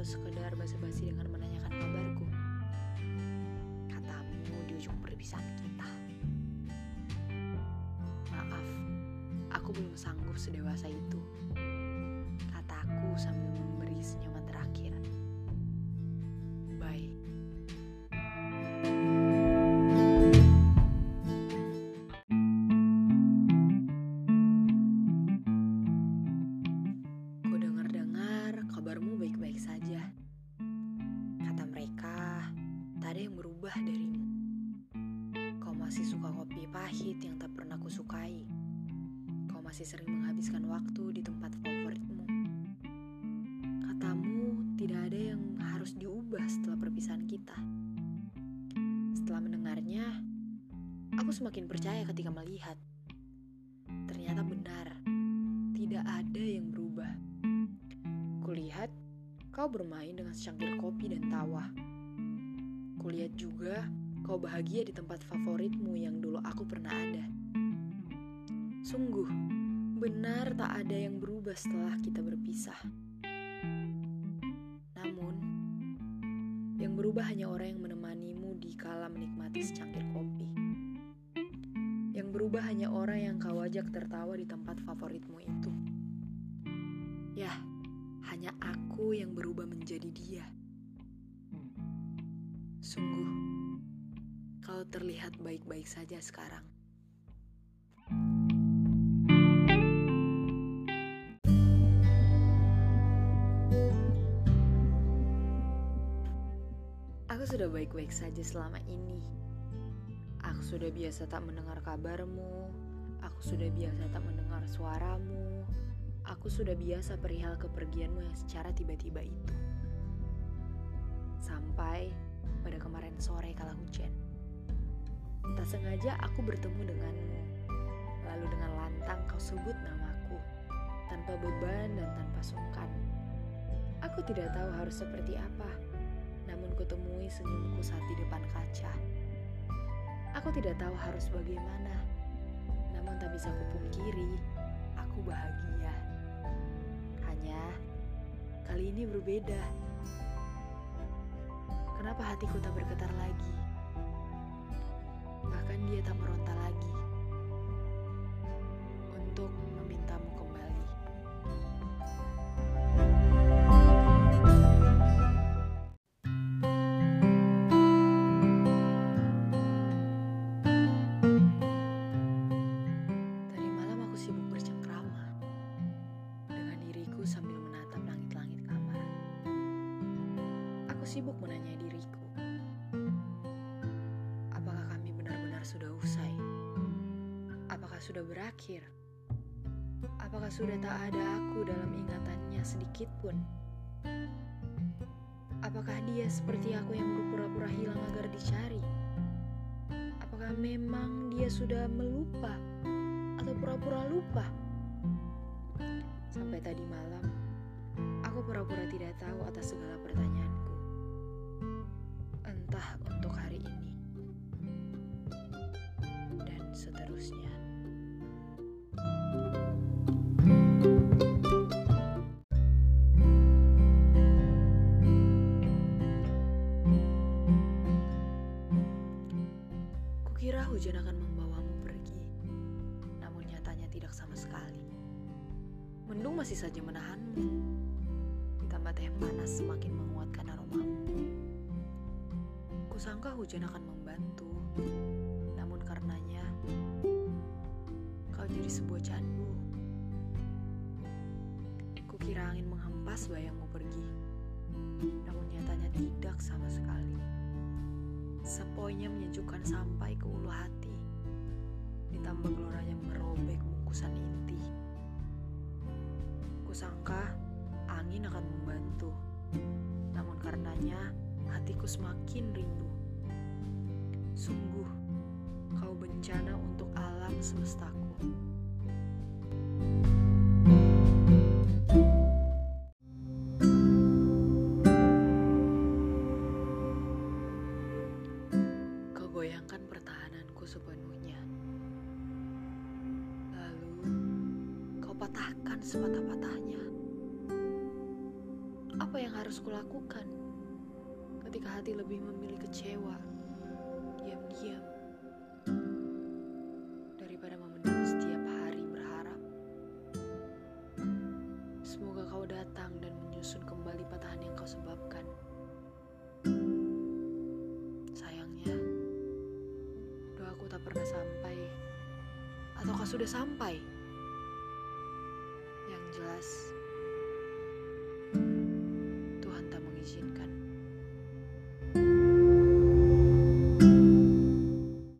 atau sekedar basa-basi dengan menanyakan kabarku. Katamu di ujung perpisahan kita. Maaf, aku belum sanggup sedewasa itu. Kataku sambil berubah darimu. Kau masih suka kopi pahit yang tak pernah kusukai. Kau masih sering menghabiskan waktu di tempat favoritmu. Katamu tidak ada yang harus diubah setelah perpisahan kita. Setelah mendengarnya, aku semakin percaya ketika melihat. Ternyata benar, tidak ada yang berubah. Kulihat kau bermain dengan secangkir kopi dan tawa. Kulihat juga kau bahagia di tempat favoritmu yang dulu aku pernah ada. Sungguh, benar tak ada yang berubah setelah kita berpisah. Namun, yang berubah hanya orang yang menemanimu di kala menikmati secangkir kopi. Yang berubah hanya orang yang kau ajak tertawa di tempat favoritmu itu. Ya, hanya aku yang berubah menjadi dia. Sungguh, kau terlihat baik-baik saja sekarang. Aku sudah baik-baik saja selama ini. Aku sudah biasa tak mendengar kabarmu. Aku sudah biasa tak mendengar suaramu. Aku sudah biasa perihal kepergianmu yang secara tiba-tiba itu. Sampai pada kemarin sore kala hujan. Tak sengaja aku bertemu denganmu. Lalu dengan lantang kau sebut namaku. Tanpa beban dan tanpa sungkan. Aku tidak tahu harus seperti apa. Namun kutemui senyumku saat di depan kaca. Aku tidak tahu harus bagaimana. Namun tak bisa kupungkiri, aku bahagia. Hanya kali ini berbeda. Kenapa hatiku tak bergetar lagi? Bahkan dia tak meronta lagi untuk memintamu kembali. Tadi malam aku sibuk bercengkrama dengan diriku sambil menatap langit-langit kamar. Aku sibuk menanya Apakah sudah berakhir? Apakah sudah tak ada aku dalam ingatannya sedikit pun? Apakah dia seperti aku yang berpura-pura hilang agar dicari? Apakah memang dia sudah melupa atau pura-pura lupa? Sampai tadi malam, aku pura-pura tidak tahu atas segala pertanyaanku. Entah untuk hari ini. Dan seterusnya. Hujan akan membawamu pergi, namun nyatanya tidak sama sekali. Mendung masih saja menahanmu, ditambah teh panas semakin menguatkan aromamu. Kusangka hujan akan membantu, namun karenanya kau jadi sebuah candu. Kukira angin menghempas bayangmu pergi, namun nyatanya tidak sama sekali. Sepoinya menyejukkan sampai ke ulu hati. Ditambah geloranya merobek bungkusan inti. Kusangka angin akan membantu. Namun karenanya hatiku semakin rindu. Sungguh, kau bencana untuk alam semestaku. Patahkan sepatah-patahnya. Apa yang harus kulakukan ketika hati lebih memilih kecewa, diam-diam, daripada memendam setiap hari berharap? Semoga kau datang dan menyusun kembali patahan yang kau sebabkan. Sayangnya, doaku tak pernah sampai, ataukah sudah sampai? Yang jelas,